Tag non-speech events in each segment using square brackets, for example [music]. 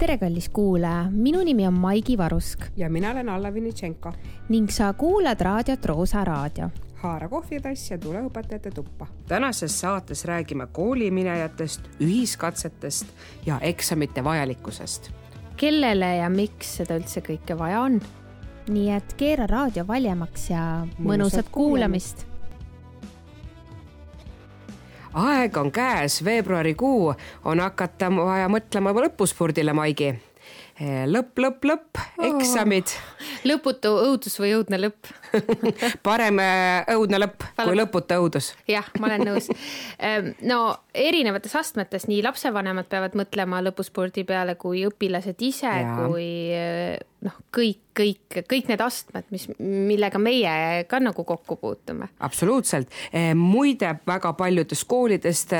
tere, kallis kuulaja, minu nimi on Maigi Varusk ja mina olen Alla Vinitšenko. ning sa kuulad raadiot Roosa Raadio. haara kohvitass ja tule õpetajate tuppa. tänases saates räägime kooliminejatest, ühiskatsetest ja eksamite vajalikkusest. kellele ja miks seda üldse kõike vaja on? nii et keera raadio valjemaks ja mõnusat kuulamist aeg on käes, veebruarikuu on hakata vaja mõtlema lõpuspurdile, Maigi. lõpp, lõpp, lõpp, eksamid oh,. lõputu õudus või õudne lõpp [laughs] parem äh, õudne lõpp Palun. kui lõputu õudus. jah, ma olen nõus. [laughs] no erinevates astmetes nii lapsevanemad peavad mõtlema lõpuspordi peale kui õpilased ise, kui äh, noh, kõik, kõik, kõik need astmed, mis, millega meie ka nagu kokku puutume. absoluutselt, eh, muide väga paljudest koolidest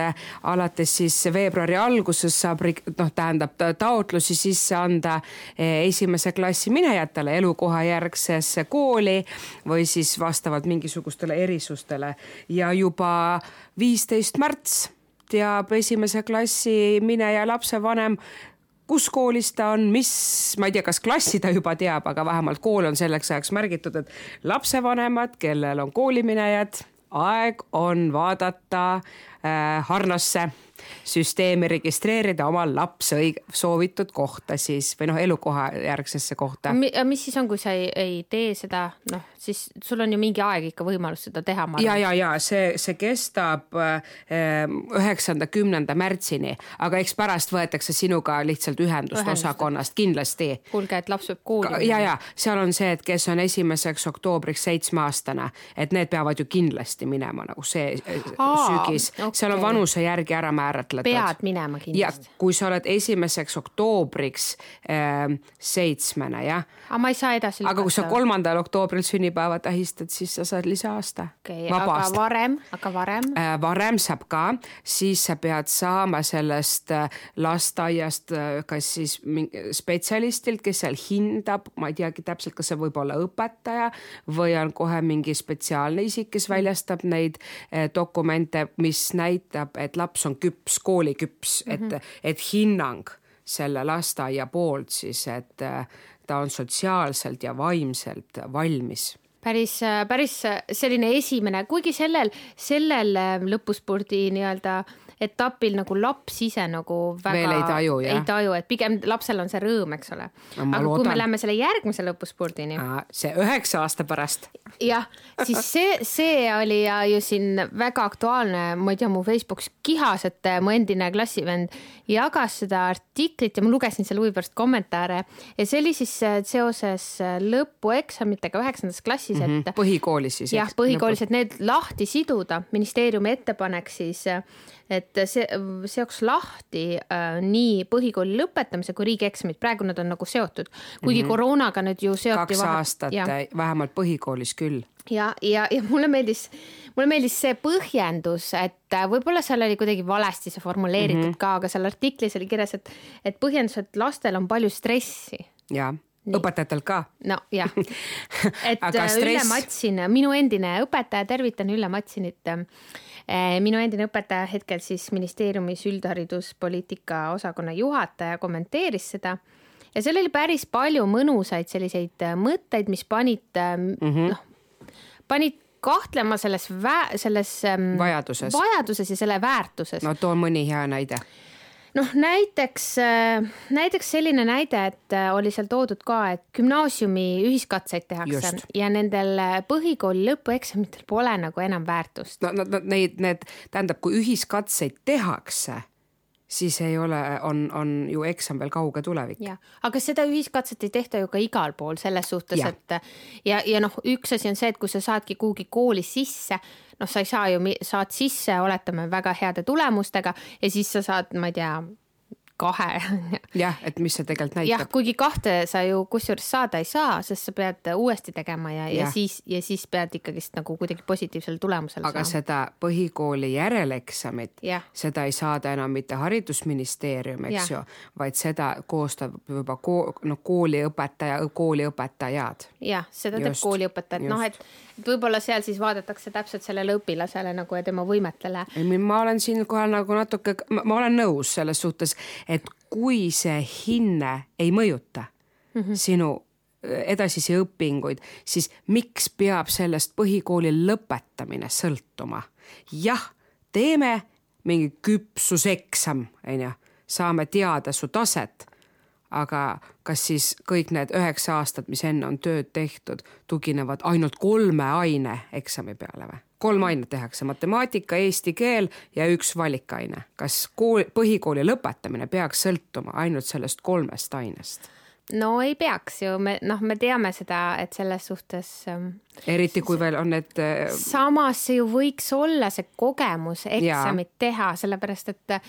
alates siis veebruari alguses saab noh, tähendab taotlusi sisse anda esimese klassi minejatele elukohajärgsesse kooli või siis vastavalt mingisugustele erisustele. Ja juba viisteist märts teab esimese klassi mineja lapsevanem kus koolis ta on, mis, ma ei tea, kas klassi ta juba teab, aga vähemalt kool on selleks ajaks märgitud, et lapsevanemad, kellel on kooliminejad, aeg on vaadata harnasse süsteemi registreerida oma laps õig-, soovitud kohta siis või noh, elukoha järgsesse kohta. mis siis on, kui sa ei, ei tee seda, noh, siis sul on ju mingi aeg ikka võimalus seda teha. ja, ja, ja see, see kestab ehm, üheksanda äh,, kümnenda märtsini, aga eks pärast võetakse sinuga lihtsalt ühendust, ühendust. osakonnast kindlasti. kuulge, et laps peab kooli. ja, ja seal on see, et kes on esimeseks oktoobriks seitsmeaastane, et need peavad ju kindlasti minema nagu see Aa, sügis okay., seal on vanuse järgi ära määratletud. pead minema kindlasti. kui sa oled esimeseks oktoobriks äh, seitsmene, jah. aga ma ei saa edasi lükata. aga kui sa kolmandal oktoobril sünnipäeva tähistad, siis sa saad lisaaasta. okay,, aga varem, aga varem äh,? varem saab ka, siis sa pead saama sellest äh, lasteaiast äh, kas siis spetsialistilt, kes seal hindab, ma ei teagi täpselt, kas see võib olla õpetaja või on kohe mingi spetsiaalne isik, kes väljastab neid äh, dokumente, mis näitab, et laps on küps küps, kooliküps mm, -hmm. et, mhm. et hinnang selle lasteaia poolt siis, et äh, ta on sotsiaalselt ja vaimselt valmis päris, äh, päris selline esimene, kuigi sellel, sellel äh, lõpuspordi nii-öelda etapil nagu laps ise nagu väga veel ei taju, ei taju, et pigem lapsel on see rõõm, eks ole aga loodan. kui me läheme selle järgmise lõpuspordini. see üheksa aasta pärast. jah, siis see, see oli ja ju siin väga aktuaalne, ma ei tea, mu Facebookis kihas, et mu endine klassivend jagas seda artiklit ja ma lugesin selle huvi pärast kommentaare ja see oli siis äh, seoses äh, lõpueksamitega üheksandas klassis mm, -hmm. et. põhikoolis siis. jah, põhikoolis, et need lahti siduda, ministeeriumi ettepanek siis äh, et see seoks lahti äh, nii põhikooli lõpetamise kui riigieksamid, praegu nad on nagu seotud, kuigi mm -hmm. koroonaga nüüd ju seoti. kaks vahe... aastat, vähemalt põhikoolis küll. ja, ja, ja mulle meeldis, mulle meeldis see põhjendus, et äh, võib-olla seal oli kuidagi valesti see formuleeritud mm -hmm. ka, aga seal artiklis oli kirjas, et, et põhjendus, et lastel on palju stressi. jaa õpetajatelt ka. nojah, [laughs] et stress... Ülle Matsin, minu endine õpetaja, tervitan Ülle Matsinit Eh, minu endine õpetaja hetkel siis ministeeriumis üldhariduspoliitika osakonna juhataja kommenteeris seda ja seal oli päris palju mõnusaid selliseid äh, mõtteid, mis panid mm -hmm. noh, panid kahtlema selles vä-, selles ähm, vajaduses. vajaduses ja selle väärtuses. no too mõni hea näide noh, näiteks, äh, näiteks selline näide, et äh, oli seal toodud ka, et gümnaasiumi ühiskatseid tehakse Just. ja nendel äh, põhikooli lõpueksamitel pole nagu enam väärtust. no, no, no neid, need tähendab, kui ühiskatseid tehakse siis ei ole, on, on ju eksam veel kauge tulevik. aga seda ühiskatset ei tehta ju ka igal pool selles suhtes, et ja, ja noh, üks asi on see, et kui sa saadki kuhugi kooli sisse, noh, sa ei saa ju, saad sisse, oletame väga heade tulemustega ja siis sa saad, ma ei tea kahe. jah, et mis see tegelikult näitab. jah, kuigi kahte sa ju kusjuures saada ei saa, sest sa pead uuesti tegema ja, ja., ja siis, ja siis pead ikkagist nagu kuidagi positiivsele tulemusele aga saama. seda põhikooli järeleksamit, seda ei saada enam mitte haridusministeerium, eks ja. ju, vaid seda koostab juba kool, noh, kooliõpetaja, kooliõpetajad. jah, seda teeb kooliõpetaja, et noh, et võib-olla seal siis vaadatakse täpselt sellele õpilasele nagu ja tema võimetele. ma olen siinkohal nagu natuke, ma olen nõus selles suhtes, et kui see hinne ei mõjuta mm -hmm. sinu äh, edasisi õpinguid, siis miks peab sellest põhikooli lõpetamine sõltuma? jah, teeme mingi küpsuseksam, onju, saame teada su taset aga kas siis kõik need üheksa aastat, mis enne on tööd tehtud, tuginevad ainult kolme aine eksami peale või? kolm ainet tehakse, matemaatika, eesti keel ja üks valikaine. kas kool, põhikooli lõpetamine peaks sõltuma ainult sellest kolmest ainest? no ei peaks ju, me noh, me teame seda, et selles suhtes. Ähm, eriti kui veel on need. Äh, samas see ju võiks olla see kogemus eksamit ja. teha, sellepärast et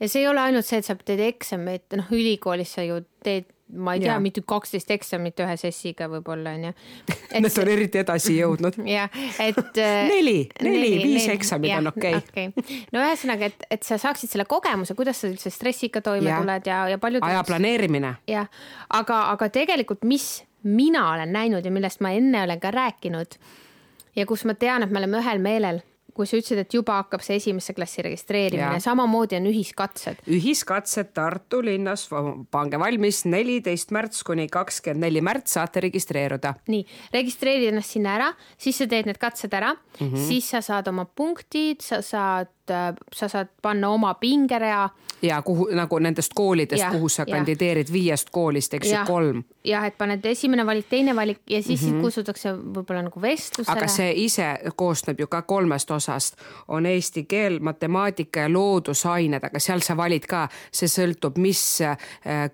ja see ei ole ainult see, et sa teed eksameid, noh, ülikoolis sa ju teed, ma ei tea, mitu kaksteist eksamit ühe sessiga võib-olla onju. [laughs] Nad on eriti edasi jõudnud. [laughs] jah, et äh, [laughs] neli, neli, viis neli, eksamit ja, on okei okay. okay.. no ühesõnaga, et, et sa saaksid selle kogemuse, kuidas sa üldse stressiga toime ja. tuled ja, ja paljud. aja planeerimine. jah, aga, aga tegelikult, mis mina olen näinud ja millest ma enne olen ka rääkinud ja kus ma tean, et me oleme ühel meelel kui sa ütlesid, et juba hakkab see esimesse klassi registreerimine, samamoodi on ühiskatsed. ühiskatsed Tartu linnas, pange valmis, neliteist märts kuni kakskümmend neli märts saate registreeruda. nii, registreeri ennast sinna ära, siis sa teed need katsed ära mm, -hmm. siis sa saad oma punktid, sa saad Äh, sa saad panna oma pingerea. ja kuhu nagu nendest koolidest, kuhu sa ja. kandideerid, viiest koolist, eks ju, kolm. jah, et paned esimene valik, teine valik ja siis mm -hmm. kutsutakse võib-olla nagu vestlusele. aga see ise koosneb ju ka kolmest osast, on eesti keel, matemaatika ja loodusained, aga seal sa valid ka, see sõltub, mis äh,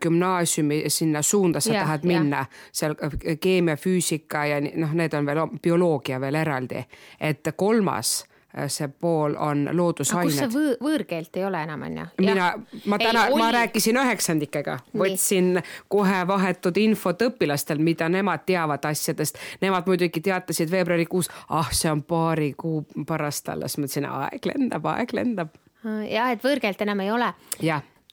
gümnaasiumi sinna suunda sa ja, tahad minna, seal äh, keemia, füüsika ja noh, need on veel bioloogia veel eraldi, et kolmas see pool on loodusained. kus see võõr, võõrkeelt ei ole enam onju? mina, ma täna, ma rääkisin üheksandikega, võtsin kohe vahetud infot õpilastel, mida nemad teavad asjadest. Nemad muidugi teatasid veebruarikuus, ah, see on paari kuu pärast alles, mõtlesin, aeg lendab, aeg lendab. jah, et võõrkeelt enam ei ole.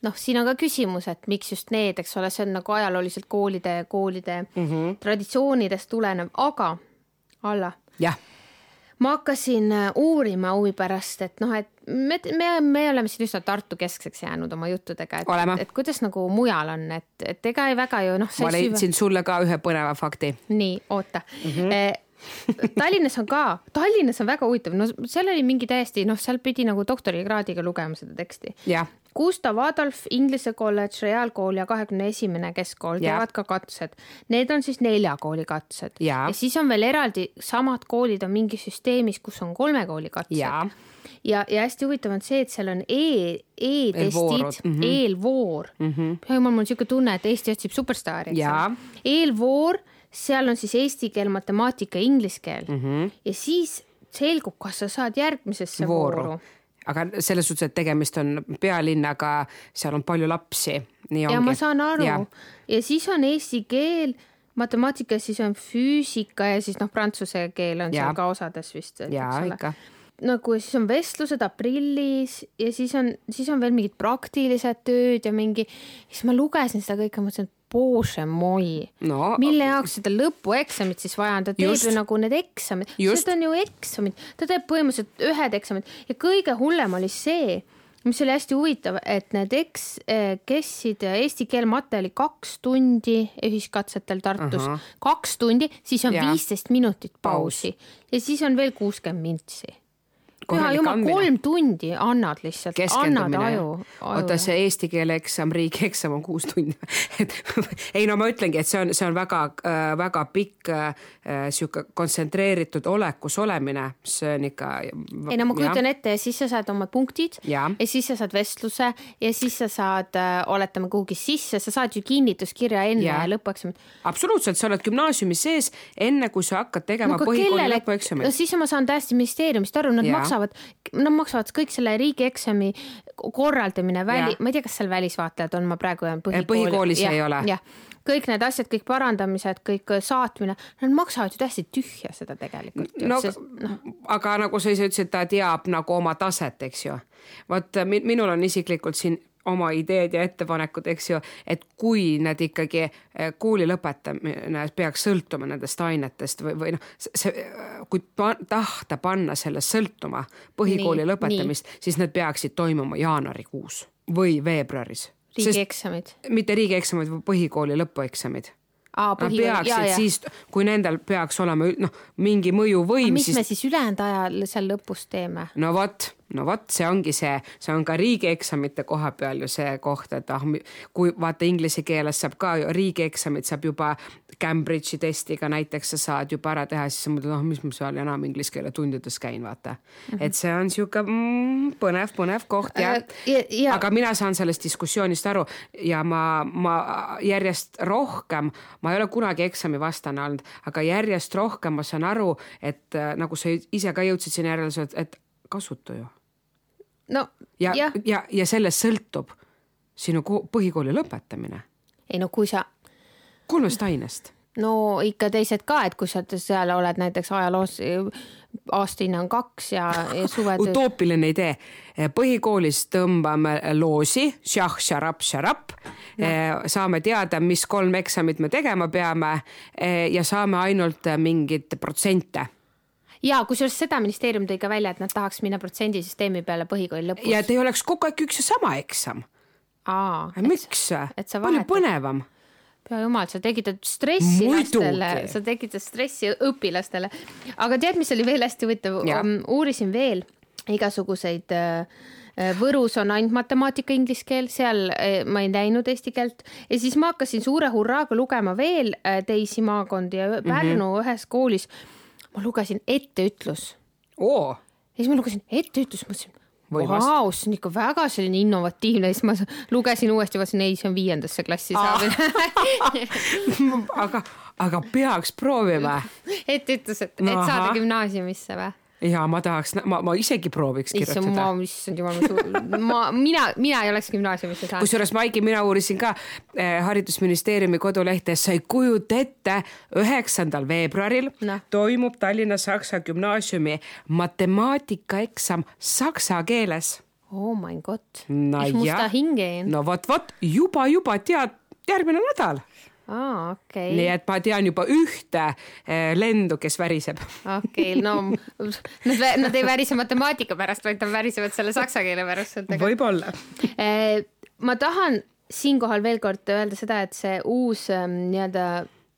noh, siin on ka küsimus, et miks just need, eks ole, see on nagu ajalooliselt koolide, koolide mm -hmm. traditsioonidest tulenev, aga Alla. jah ma hakkasin äh, uurima huvi pärast, et noh, et me, me, me oleme siin üsna Tartu keskseks jäänud oma juttudega, et, et kuidas nagu mujal on, et, et ega ei väga ju noh. ma leidsin süva... sulle ka ühe põneva fakti. nii, oota mm. -hmm. Tallinnas on ka, Tallinnas on väga huvitav, no seal oli mingi täiesti noh, seal pidi nagu doktorikraadiga lugema seda teksti. Gustav Adolf, Inglise kolledž, Reaalkool ja kahekümne esimene keskkool teevad ka katsed. Need on siis nelja kooli katsed ja. ja siis on veel eraldi samad koolid on mingis süsteemis, kus on kolme kooli katsed ja ja, ja hästi huvitav on see, et seal on e, e-testid, -hmm. eelvoor. -hmm. jumal, mul on niisugune tunne, et Eesti otsib superstaari, eelvoor, seal on siis eesti keel, matemaatika, inglise keel mm -hmm. ja siis selgub, kas sa saad järgmisesse vooru, vooru aga selles suhtes, et tegemist on pealinnaga, seal on palju lapsi. ja ma saan aru ja. ja siis on eesti keel, matemaatika, siis on füüsika ja siis noh, prantsuse keel on ja. seal ka osades vist. ja ikka nagu siis on vestlused aprillis ja siis on, siis on veel mingid praktilised tööd ja mingi, siis ma lugesin seda kõike, mõtlesin, et Bože moi. No,, mille jaoks seda lõpueksamit siis vaja on, ta teeb just, ju nagu need eksamid, need on ju eksamid, ta teeb põhimõtteliselt ühed eksamid. Ja kõige hullem oli see, mis oli hästi huvitav, et need eks-, eh, kessid eesti keel materjali kaks tundi ühiskatsetel Tartus, kaks tundi, siis on viisteist minutit pausi. Ja siis on veel kuuskümmend mintsi püha jumal, kolm tundi annad lihtsalt, annad aju, aju. oota, see eesti keele eksam, riigieksam on kuus tundi [laughs] et ei no ma ütlengi, et see on, see on väga äh,, väga pikk äh, sihuke kontsentreeritud olekus olemine, see on ikka. ei no ma kujutan ette ja siis sa saad oma punktid ja. ja siis sa saad vestluse ja siis sa saad äh,, oletame kuhugi sisse, sa saad ju kinnituskirja enne ja. lõpueksamit. absoluutselt, sa oled gümnaasiumi sees, enne kui sa hakkad tegema no, põhikooli lõpueksamit. no siis ma saan täiesti ministeeriumist aru, nad ja. maksavad maksavad, nad maksavad kõik selle riigieksami korraldamine, väli, ma ei tea, kas seal välisvaatlejad on, ma praegu jään põhikooli. põhikoolis ja, ei ole. jah, kõik need asjad, kõik parandamised, kõik saatmine, nad maksavad ju täiesti tühja seda tegelikult. no sest, no. aga nagu sa ise ütlesid, ta teab nagu oma taset, eks ju. vot minul on isiklikult siin oma ideed ja ettepanekud, eks ju, et kui need ikkagi eh, kooli lõpetamine peaks sõltuma nendest ainetest või, või noh, see, kui pa, tahta panna sellest sõltuma põhikooli nii, lõpetamist, siis need peaksid toimuma jaanuarikuus või veebruaris. riigieksamid? mitte riigieksamid, vaid põhikooli lõpueksamid Aa, Nad peaksid siis, kui nendel peaks olema noh, mingi mõjuvõim. mis siis... me siis ülejäänud ajal seal lõpus teeme? no vot no vot, see ongi see, see on ka riigieksamite koha peal ju see koht, et ah, kui vaata inglise keeles saab ka riigieksamit saab juba Cambridge'i testiga näiteks sa saad juba ära teha, siis sa mõtled, noh, mis ma seal enam inglise keele tundides käin, vaata mm. -hmm. et see on sihuke mm, põnev, põnev koht ja, äh, ja, ja, aga mina saan sellest diskussioonist aru ja ma, ma järjest rohkem, ma ei ole kunagi eksami vastane olnud, aga järjest rohkem ma saan aru, et äh, nagu sa ise ka jõudsid sinna järeldusele, et, et kasutu ju no ja, ja, ja, ja sellest sõltub sinu põhikooli lõpetamine. ei no kui sa. kolmest ainest. no ikka teised ka, et kui sa seal oled näiteks ajaloos, aastahinne on kaks ja, ja [laughs] suve. utoopiline idee. põhikoolis tõmbame loosi, šah, šarap, šarap no.. saame teada, mis kolm eksamit me tegema peame ja saame ainult mingeid protsente ja kusjuures seda ministeerium tõi ka välja, et nad tahaks minna protsendisüsteemi peale põhikooli lõpus. ja et ei oleks kogu aeg üks ja sama eksam. miks? palju põnevam pea jumal, sa tekitad stressi Muidugi. lastele, sa tekitad stressi õpilastele. aga tead, mis oli veel hästi huvitav, um, uurisin veel igasuguseid äh, äh, Võrus on ainult matemaatika, inglise keel, seal äh, ma ei näinud eesti keelt ja siis ma hakkasin suure hurraaga lugema veel teisi maakondi ja Pärnu mm -hmm. ühes koolis ma lugesin etteütlus ja siis ma lugesin etteütlus, mõtlesin, vau, see on ikka väga selline innovatiivne, siis ma lugesin uuesti, vaatasin, ei, see on viiendasse klassi saamine [laughs] aga, aga peaks proovima. etteütlus, et, et saada gümnaasiumisse või? Ja ma tahaks, ma, ma isegi prooviks kirjutada. issand, ma, issand jumal, ma, [laughs] mina, mina ei oleks gümnaasiumisse saanud. kusjuures Maiki, mina uurisin ka eh, haridusministeeriumi kodulehte, sa ei kujuta ette, üheksandal veebruaril no. toimub Tallinna Saksa Gümnaasiumi matemaatikaeksam saksa keeles. oh my god no, mis musta hinge jäin. no vot, vot juba, juba tead, järgmine nädal aa, okei okay.. nii et ma tean juba ühte eh, lendu, kes väriseb. okei okay,, no [laughs] nad, nad ei värise matemaatika pärast, vaid nad värisevad selle saksa keele pärast. võib-olla eh, ma tahan siinkohal veel kord öelda seda, et see uus ehm, nii-öelda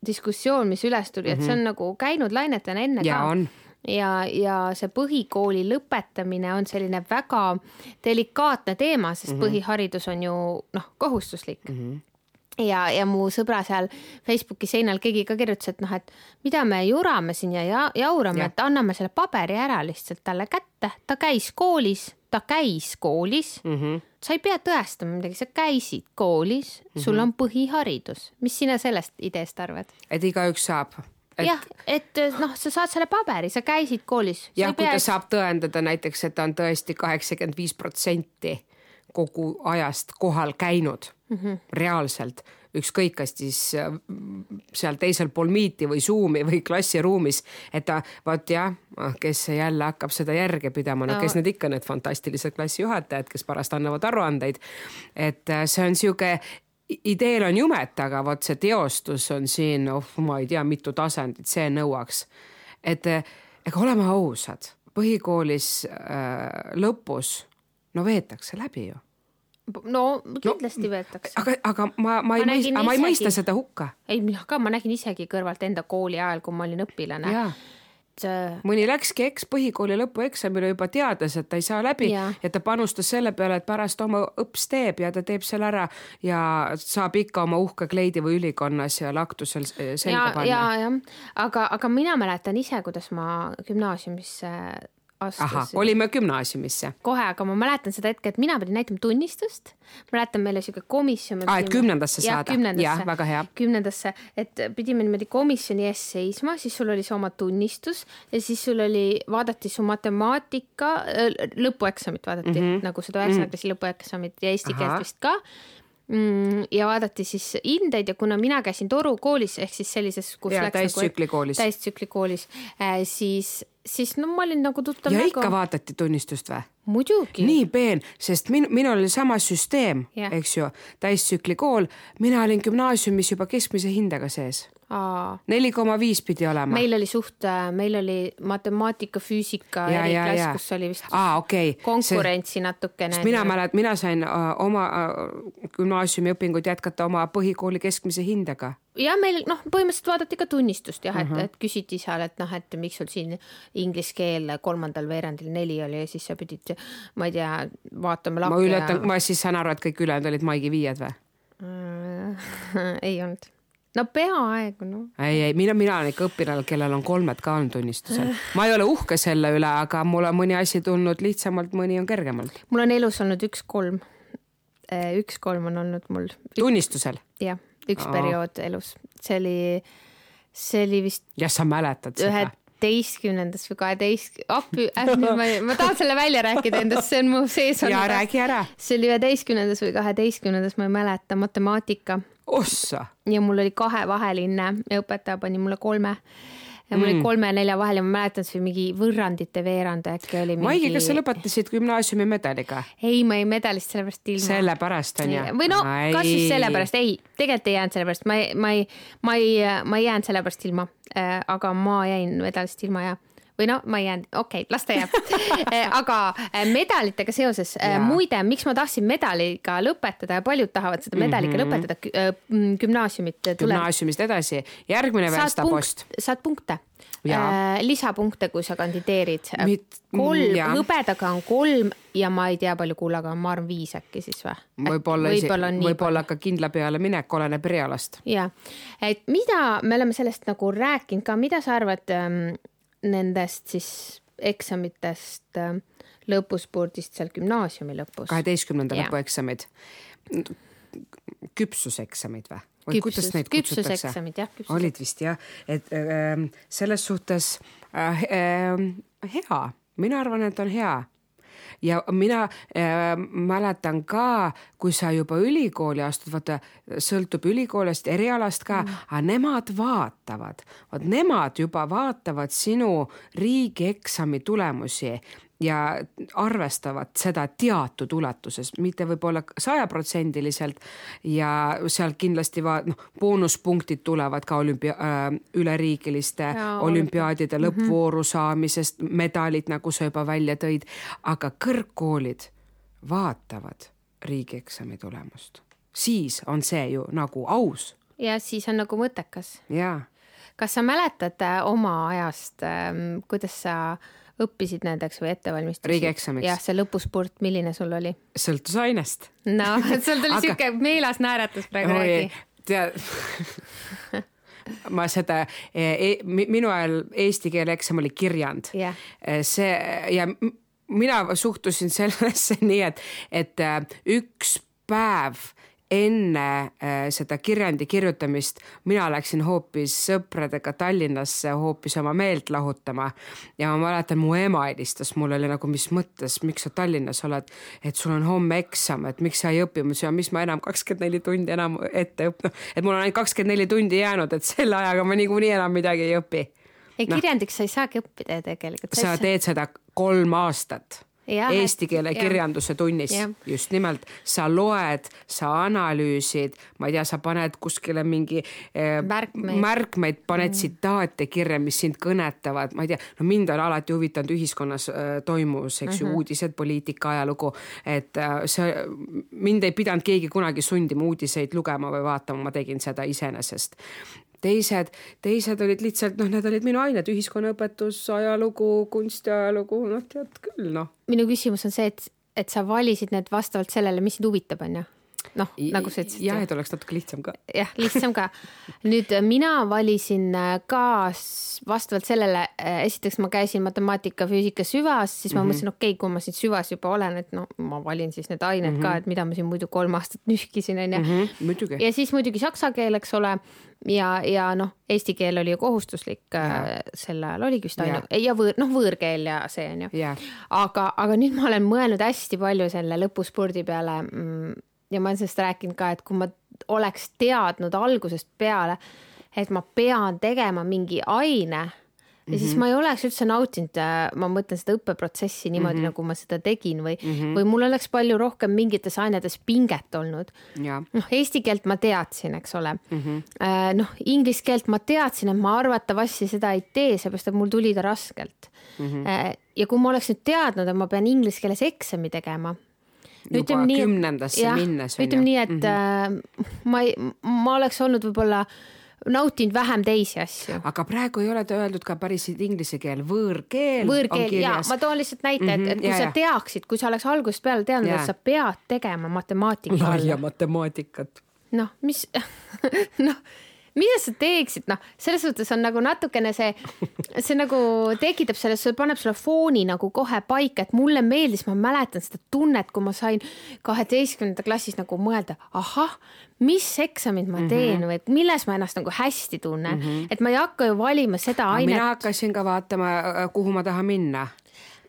diskussioon, mis üles tuli mm, -hmm. et see on mhm. nagu käinud lainetena enne ja, ka. ja, ja see põhikooli lõpetamine on selline väga delikaatne teema, sest mm -hmm. põhiharidus on ju noh, kohustuslik mm. -hmm ja, ja mu sõbra seal Facebooki seinal keegi ka kirjutas, et noh, et mida me jurame siin ja, ja jaurame ja., et anname selle paberi ära lihtsalt talle kätte, ta käis koolis, ta käis koolis mm. -hmm. sa ei pea tõestama midagi, sa käisid koolis mm, -hmm. sul on põhiharidus, mis sina sellest ideest arvad? et igaüks saab et.... jah, et noh, sa saad selle paberi, sa käisid koolis. jah, kui ta saab tõendada näiteks, et ta on tõesti kaheksakümmend viis protsenti kogu ajast kohal käinud mm -hmm. reaalselt, ükskõik, kas siis äh, seal teisel pool Meet'i või Zoom'i või klassiruumis, et ta vot jah, ah, kes jälle hakkab seda järge pidama, no, kes need ikka need fantastilised klassijuhatajad, kes pärast annavad aruandeid. et äh, see on sihuke ideel on jumet, aga vot see teostus on siin, oh ma ei tea, mitu tasandit, see nõuaks. et äh, ega oleme ausad, põhikoolis äh, lõpus no veetakse läbi ju no kindlasti no, võetakse. aga, aga ma, ma ei mõista, ma ei mõista seda hukka. ei, mina ka, ma nägin isegi kõrvalt enda kooli ajal, kui ma olin õpilane. Et... mõni läkski eks põhikooli lõpueksamile juba teades, et ta ei saa läbi ja. ja ta panustas selle peale, et pärast oma õps teeb ja ta teeb selle ära ja saab ikka oma uhke kleidi või ülikonnas ja laktusel selga panna. ja, jah, aga, aga mina mäletan ise, kuidas ma gümnaasiumisse astusin. olime gümnaasiumisse. kohe, aga ma mäletan seda hetke, et mina pidin näitama tunnistust. mäletan, meil oli siuke komisjon. aa, et kümnendasse ja, saada? jah, väga hea. kümnendasse, et pidime niimoodi komisjoni ees seisma, siis sul oli see oma tunnistus ja siis sul oli, vaadati su matemaatika, lõpueksamit vaadati mm -hmm. nagu seda üheksanda klassi mm -hmm. lõpueksamit ja eesti keelt vist ka ja vaadati siis hindeid ja kuna mina käisin Toru koolis ehk siis sellises, kus ja, läks täistsükli nagu, koolis, täistsükli koolis äh,, siis, siis no ma olin nagu tuttav. ja nägu. ikka vaadati tunnistust või? muidugi. nii peen, sest min-, minul oli sama süsteem, eks ju, täistsükli kool, mina olin gümnaasiumis juba keskmise hindega sees neli koma viis pidi olema. meil oli suht, äh, meil oli matemaatika, füüsika eriklass, kus oli vist Aa, okay. konkurentsi see, natukene. mina mäletan, mina sain uh, oma uh, gümnaasiumi õpinguid jätkata oma põhikooli keskmise hindega. ja meil noh, põhimõtteliselt vaadati ka tunnistust jah, et uh, -huh. et küsiti seal, et noh, et miks sul siin inglise keel kolmandal veerandil neli oli ja siis sa pidid, ma ei tea, vaatama lakke. ma ületan ja..., ma siis saan aru, et kõik ülejäänud olid Maigi viied või [laughs] ei olnud no peaaegu noh. ei, ei mina, mina olen ikka õpilane, kellel on kolmed ka olnud tunnistusel. ma ei ole uhke selle üle, aga mul on mõni asi tulnud lihtsamalt, mõni on kergemalt. mul on elus olnud üks kolm. Äh, üks kolm on olnud mul. tunnistusel? jah, üks Aa. periood elus, see oli, see oli vist. jah, sa mäletad seda? üheteistkümnendas või kaheteist, appi äh,, ma, ma tahan selle välja rääkida endast, see on mu sees olnud. ja räägi ära. see oli üheteistkümnendas või kaheteistkümnendas, ma ei mäleta, matemaatika ossa. ja mul oli kahevaheline ja õpetaja pani mulle kolme ja mul mm. oli kolme ja nelja vahel ja ma mäletan, see mingi võrrandite veerand äkki oli mingi.... Maigi, kas sa lõpetasid gümnaasiumi medaliga? ei, ma jäin medalist sellepärast ilma. sellepärast on ju? või no Ai. kas siis sellepärast, ei, tegelikult ei jäänud sellepärast, ma ei, ma ei, ma ei, ma ei jäänud sellepärast ilma äh,, aga ma jäin medalist ilma ja või no ma ei jäänud, okei okay,, las ta jääb [laughs] eh, aga eh, medalitega seoses, eh, muide, miks ma tahtsin medaliga lõpetada ja paljud tahavad seda medaliga mm -hmm. lõpetada, gümnaasiumit gümnaasiumist edasi, järgmine verstapost. saad punkte äh, lisapunkte, kui sa kandideerid. kolm, hõbedaga on kolm ja ma ei tea, palju kullaga on, ma arvan viis äkki siis või? võib-olla võib-olla võib ka kindla peale minek, oleneb erialast. ja, et mida me oleme sellest nagu rääkinud ka, mida sa arvad ähm, nendest siis eksamitest äh, lõpuspurdist seal gümnaasiumi lõpus. kaheteistkümnenda lõpueksamid. küpsuseksamid või? või Küpsus, kuidas neid kutsutakse? olid vist jah, et äh, selles suhtes äh, äh, hea, mina arvan, et on hea ja mina äh, mäletan ka, kui sa juba ülikooli astud, vaata sõltub ülikoolist, erialast ka mm., aga nemad vaatavad, vot nemad juba vaatavad sinu riigieksami tulemusi ja arvestavad seda teatud ulatuses, mitte võib-olla sajaprotsendiliselt ja sealt kindlasti va-, noh, boonuspunktid tulevad ka olümpia- äh,, üleriigiliste ja, olümpiaadide mhm. lõppvooru saamisest, medalid, nagu sa juba välja tõid, aga kõrgkoolid vaatavad riigieksami tulemust, siis on see ju nagu aus. ja siis on nagu mõttekas. jaa. kas sa mäletad äh, oma ajast, ähm, kuidas sa äh, õppisid nendeks või ette valmistasid? riigieksamiks. jah, see lõpuspurt, milline sul oli? sõltus ainest. no, [laughs] sul tuli Aga... siuke meelas naeratus praegu, räägi. tead [laughs] ma seda e, e, minu ajal eesti keele eksam oli kirjand yeah.. E, see ja mina suhtusin [laughs] sellesse nii, et, et äh, üks päev enne äh, seda kirjandi kirjutamist mina läksin hoopis sõpradega Tallinnasse hoopis oma meelt lahutama. ja ma mäletan, mu ema helistas mulle, oli nagu, mis mõttes, miks sa Tallinnas oled, et sul on homme eksam, et miks sa ei õpi, ma ütlesin, mis ma enam kakskümmend neli tundi enam ette õpin, et mul on ainult kakskümmend neli tundi jäänud, et selle ajaga ma niikuinii enam midagi ei õpi. ei no, kirjandiks sa ei saagi õppida tegelikult. sa teed seda kolm aastat ja, eesti keele ja. kirjanduse tunnis just nimelt sa loed, sa analüüsid, ma ei tea, sa paned kuskile mingi eh, märkmeid, märkmeid, paned mm. tsitaate kirja, mis sind kõnetavad, ma ei tea, no mind on alati huvitanud ühiskonnas äh, toimus, eks mm -hmm. ju, mhm. uudised, poliitika, ajalugu, et äh, see, mind ei pidanud keegi kunagi sundima uudiseid lugema või vaatama, ma tegin seda iseenesest teised, teised olid lihtsalt noh, need olid minu ained, ühiskonnaõpetus, ajalugu, kunstiajalugu, noh tead küll noh. minu küsimus on see, et, et sa valisid need vastavalt sellele, mis sind huvitab, on ju noh, nagu sa ütlesid. jah, et oleks natuke lihtsam ka. jah, lihtsam ka. nüüd äh, mina valisin äh, ka vastavalt sellele, äh, esiteks ma käisin matemaatika, füüsika süvas, siis ma mm -hmm. mõtlesin, okei okay,, kui ma siin süvas juba olen, et no ma valin siis need ained mm -hmm. ka, mhm. et mida ma siin muidu kolm aastat [laughs] nühkisin, onju. Mhm, ja siis muidugi saksa keel, eks ole. ja, ja noh, eesti keel oli ju kohustuslik yeah. sel ajal oligi vist ainu- yeah. ja võõr, noh, võõrkeel ja see onju yeah.. aga, aga nüüd ma olen mõelnud hästi palju selle lõpuspurdi peale mm, ja ma olen sellest rääkinud ka, et kui ma oleks teadnud algusest peale, et ma pean tegema mingi aine ja mm -hmm. siis mhm. ma ei oleks üldse nautinud, äh, ma mõtlen seda õppeprotsessi niimoodi mm, -hmm. nagu ma seda tegin või mm, -hmm. või mul oleks palju rohkem mingites ainetes pinget olnud. noh, eesti keelt ma teadsin, eks ole mm. -hmm. noh, inglise keelt ma teadsin, et ma arvatavasti seda ei tee, seepärast et mul tuli ta raskelt mm. -hmm. ja kui ma oleks nüüd teadnud, et ma pean inglise keeles eksami tegema juba nii, kümnendasse minnes. ütleme nii, et mm -hmm. ma ei, ma oleks olnud võib-olla nautinud vähem teisi asju. aga praegu ei ole ta öeldud ka päris inglise keel, võõrkeel. võõrkeel ja ma toon lihtsalt näite, et, et kui ja, sa teaksid, kui sa oleks algusest peale teadnud, et sa pead tegema matemaatika laia matemaatikat. noh, mis [laughs] noh mida sa teeksid, noh, selles suhtes on nagu natukene see, [laughs] see nagu tekitab selles, paneb selle fooni nagu kohe paika, et mulle meeldis, ma mäletan seda tunnet, kui ma sain kaheteistkümnenda klassis nagu mõelda, ahah, mis eksamid ma teen mm -hmm. või milles ma ennast nagu hästi tunnen mm, -hmm. et ma ei hakka ju valima seda ainet. mina hakkasin ka vaatama, kuhu ma tahan minna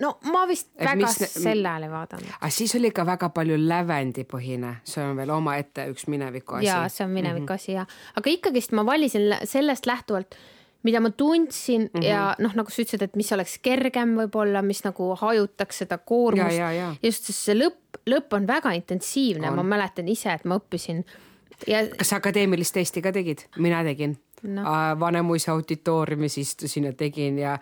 no ma vist et väga mis... selle ajal ei vaadanud. aga siis oli ka väga palju lävendipõhine, see on veel omaette üks mineviku asi. ja see on mineviku mm -hmm. asi ja, aga ikkagist ma valisin sellest lähtuvalt, mida ma tundsin mm -hmm. ja noh, nagu sa ütlesid, et mis oleks kergem võib-olla, mis nagu hajutaks seda koormust. just, sest see lõpp, lõpp on väga intensiivne, ma mäletan ise, et ma õppisin ja. kas sa akadeemilist testi ka tegid? mina tegin no.. Vanemuise auditooriumis istusin ja tegin ja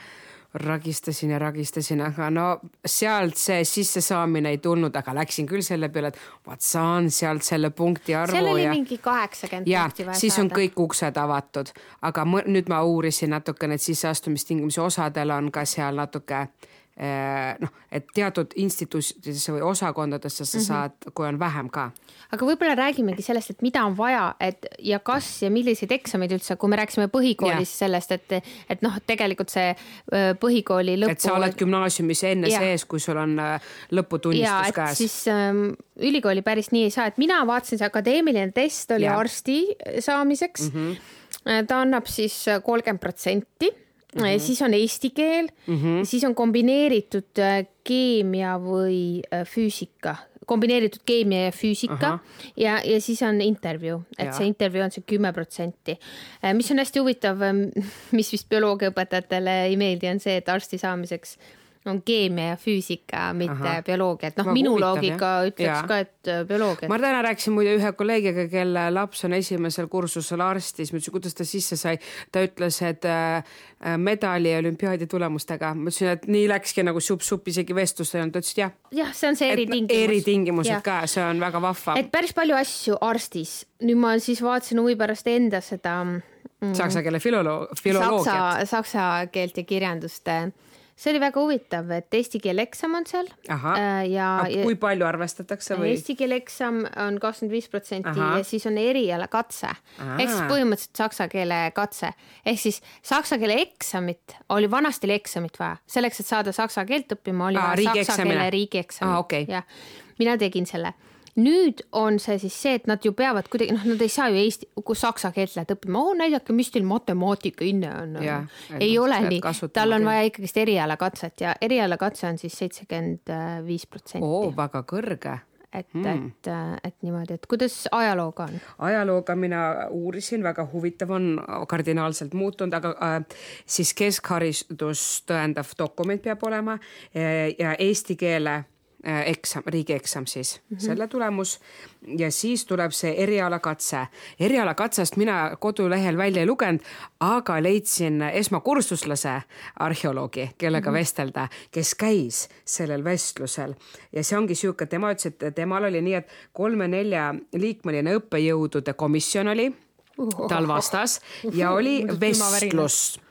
ragistasin ja ragistasin, aga no sealt see sissesaamine ei tulnud, aga läksin küll selle peale, et vaat saan sealt selle punkti arvu. seal oli ja... mingi kaheksakümmend punkti vaja siis saada. on kõik uksed avatud, aga nüüd ma uurisin natukene, et sisseastumistingimusi osadel on ka seal natuke Eh, noh, et teatud instituutidesse või osakondadesse sa mm -hmm. saad, kui on vähem ka. aga võib-olla räägimegi sellest, et mida on vaja, et ja kas ja milliseid eksameid üldse, kui me rääkisime põhikoolis ja. sellest, et, et noh, tegelikult see põhikooli lõpu. et sa oled gümnaasiumis enne ja. sees, kui sul on lõputunnistus käes. siis ähm, ülikooli päris nii ei saa, et mina vaatasin, see akadeemiline test oli ja. arsti saamiseks mm. -hmm. ta annab siis kolmkümmend protsenti Mm -hmm. siis on eesti keel mm, -hmm. siis on kombineeritud äh, keemia või äh, füüsika, kombineeritud keemia ja füüsika uh -huh. ja, ja siis on intervjuu, et ja. see intervjuu on see kümme protsenti. Mis on hästi huvitav, [laughs] mis vist bioloogiaõpetajatele ei meeldi, on see, et arsti saamiseks on keemia ja füüsika, mitte Aha. bioloogia, et noh, minu huvitav, loogika jah. ütleks ja. ka, et äh, bioloogia. ma täna rääkisin muide ühe kolleegiga, kelle laps on esimesel kursusel arstis, ma ütlesin, kuidas ta sisse sai. ta ütles, et äh, äh medali olümpiaadi tulemustega, ma ütlesin, et nii läkski nagu supp-supp, isegi vestlust ei olnud, ta ütles, jah. jah, see on see eritingimus. eritingimused ka, see on väga vahva. et päris palju asju arstis, nüüd ma siis vaatasin huvi pärast enda seda mm, saksa keele filoloog, filoloogiat. Saksa, saksa keelt ja kirjandust see oli väga huvitav, et eesti keele eksam on seal. Äh, ja, kui palju arvestatakse või? Eesti keele eksam on kakskümmend viis protsenti ja siis on erialakatse ehk siis põhimõtteliselt saksa keele katse. Ehk siis saksa keele eksamit oli vanasti oli eksamit vaja. Selleks, et saada saksa keelt õppima, oli vaja saksa keele riigieksamit. Okay. jah, mina tegin selle nüüd on see siis see, et nad ju peavad kuidagi, noh, nad ei saa ju eesti, kui saksa keelt lähed õppima, oo näidake, mis teil matemaatika hinne on. ei ole nii, tal on vaja ikkagist erialakatset ja erialakatse on siis seitsekümmend viis protsenti. oo, väga kõrge et hmm., et, et niimoodi, et kuidas ajalooga on? ajalooga mina uurisin, väga huvitav on, kardinaalselt muutunud, aga äh, siis keskharidust tõendav dokument peab olema ja, ja eesti keele Äh, eksam, riigieksam siis mm, -hmm. selle tulemus ja siis tuleb see erialakatse. erialakatsest mina kodulehel välja ei lugenud, aga leidsin esmakursuslase arheoloogi, kellega mm -hmm. vestelda, kes käis sellel vestlusel ja see ongi sihuke, tema ütles, et temal oli nii, et kolme-nelja liikmeline õppejõudude komisjon oli tal vastas ja oli vestlus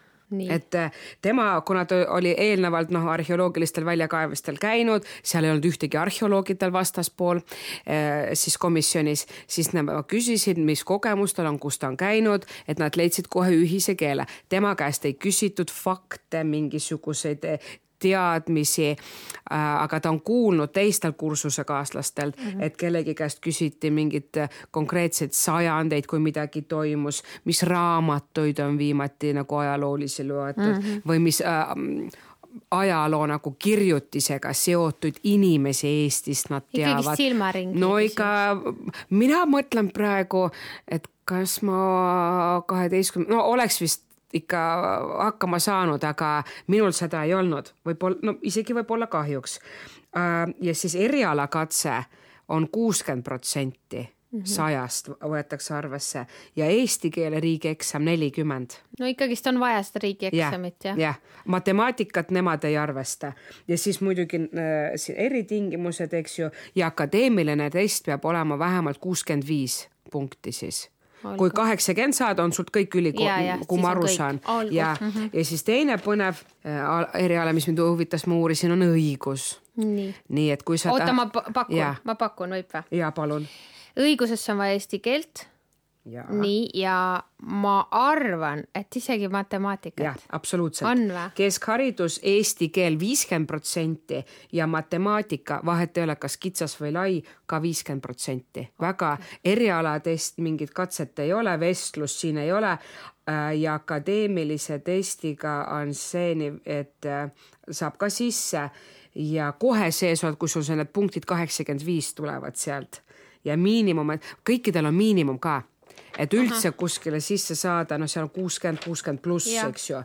et äh, tema, kuna ta oli eelnevalt noh, arheoloogilistel väljakaevamistel käinud, seal ei olnud ühtegi arheoloogi tal vastaspool äh, siis komisjonis, siis nad küsisid, mis kogemus tal on, kus ta on käinud, et nad leidsid kohe ühise keele. tema käest ei küsitud fakte, mingisuguseid teadmisi äh,. aga ta on kuulnud teistel kursusekaaslastel mm, -hmm. et kellegi käest küsiti mingeid konkreetseid sajandeid, kui midagi toimus, mis raamatuid on viimati nagu ajaloolisi loetud mm -hmm. või mis äh, ajaloo nagu kirjutisega seotud inimesi Eestist nad teavad. no ikka, mina mõtlen praegu, et kas ma kaheteistkümne, no oleks vist ikka hakkama saanud, aga minul seda ei olnud, võib-olla, no isegi võib-olla kahjuks. Äh, ja siis erialakatse on kuuskümmend protsenti mhm. sajast võetakse arvesse ja eesti keele riigieksam nelikümmend. no ikkagist on vaja seda riigieksamit jah? jah, matemaatikat nemad ei arvesta ja siis muidugi äh, eritingimused, eks ju, ja akadeemiline test peab olema vähemalt kuuskümmend viis punkti siis. Kui kaheksakümmend saad, on sult kõik ülikool, kui ma aru saan. ja -hmm. ja siis teine põnev äh, eriala, mis mind huvitas, ma uurisin, on õigus. nii, et kui sa. oota, ma pakun, ma pakun, võib või? ja palun. õigusesse on vaja eesti keelt nii, ja ma arvan, et isegi matemaatikat. jah, absoluutselt. keskharidus, eesti keel viiskümmend protsenti ja matemaatika, vahet ei ole, kas kitsas või lai, ka viiskümmend protsenti. väga erialadest mingit katset ei ole, vestlust siin ei ole. Äh, ja akadeemilise testiga on see nii, et äh, saab ka sisse. Ja kohe sees oled, kui sul need punktid kaheksakümmend viis tulevad sealt. Ja miinimum, kõikidel on miinimum ka et üldse Aha. kuskile sisse saada, no seal on kuuskümmend, kuuskümmend pluss, eks ju.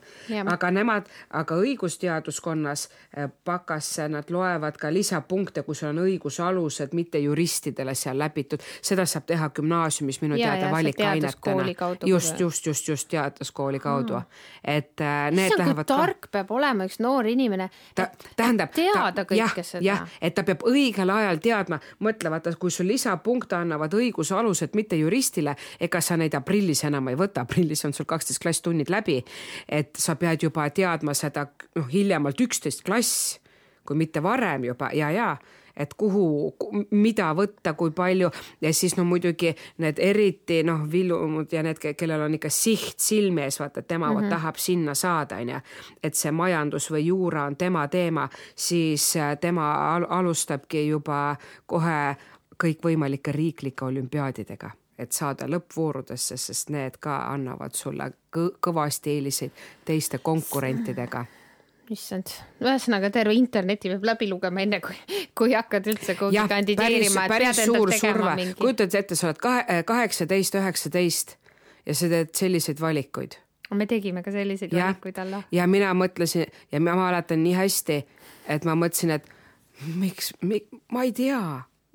aga nemad, aga õigusteaduskonnas eh, nad loevad ka lisapunkte, kui sul on õigusalused, mitte juristidele seal läbitud, seda saab teha gümnaasiumis minu ja, teada valikainetena. just, just, just, just teaduskooli kaudu mm., et äh, need Issand, lähevad. tark ka... peab olema üks noor inimene. ta tähendab. teada ta, kõike jah, seda. jah, et ta peab õigel ajal teadma, mõtle vaata, kui sul lisapunkte annavad õigusalused, mitte juristile, ega ega sa neid aprillis enam ei võta, aprillis on sul kaksteist klass tunnid läbi. et sa pead juba teadma seda noh, hiljemalt üksteist klass, kui mitte varem juba ja, ja et kuhu, mida võtta, kui palju ja siis no muidugi need eriti noh, Villumud ja need, kellel on ikka siht silme ees, vaata, tema mm -hmm. tahab sinna saada, onju. et see majandus või juura on tema teema, siis äh, tema al alustabki juba kohe kõikvõimalike riiklike olümpiaadidega et saada lõppvoorudesse, sest need ka annavad sulle kõ kõvasti eeliseid teiste konkurentidega issand, ühesõnaga terve interneti peab läbi lugema, enne kui, kui hakkad üldse kuhugi kandideerima. päris suur surve, kujutad ette, sa oled kahe, eh, kaheksateist, üheksateist ja sa teed selliseid valikuid. me tegime ka selliseid ja, valikuid alla. ja mina mõtlesin ja ma mäletan nii hästi, et ma mõtlesin, et miks, miks, ma ei tea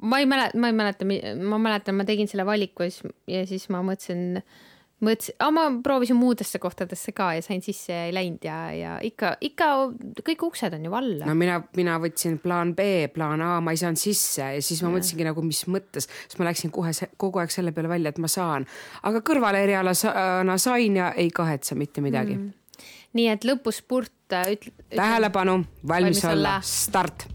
ma ei mäleta, ma ei mäleta, ma mäletan, ma tegin selle valiku ja siis, ja siis ma mõtlesin, mõtlesin, ma proovisin muudesse kohtadesse ka ja sain sisse ja ei läinud ja, ja ikka, ikka kõik uksed on ju valla. no mina, mina võtsin plaan B, plaan A, ma ei saanud sisse ja siis ma ja. mõtlesingi nagu, mis mõttes, siis ma läksin kohe kogu aeg selle peale välja, et ma saan, aga kõrvalerialana sain ja ei kahetse mitte midagi. Mm.. nii et lõpuspurt ütle, ütle.... tähelepanu, valmis olla, start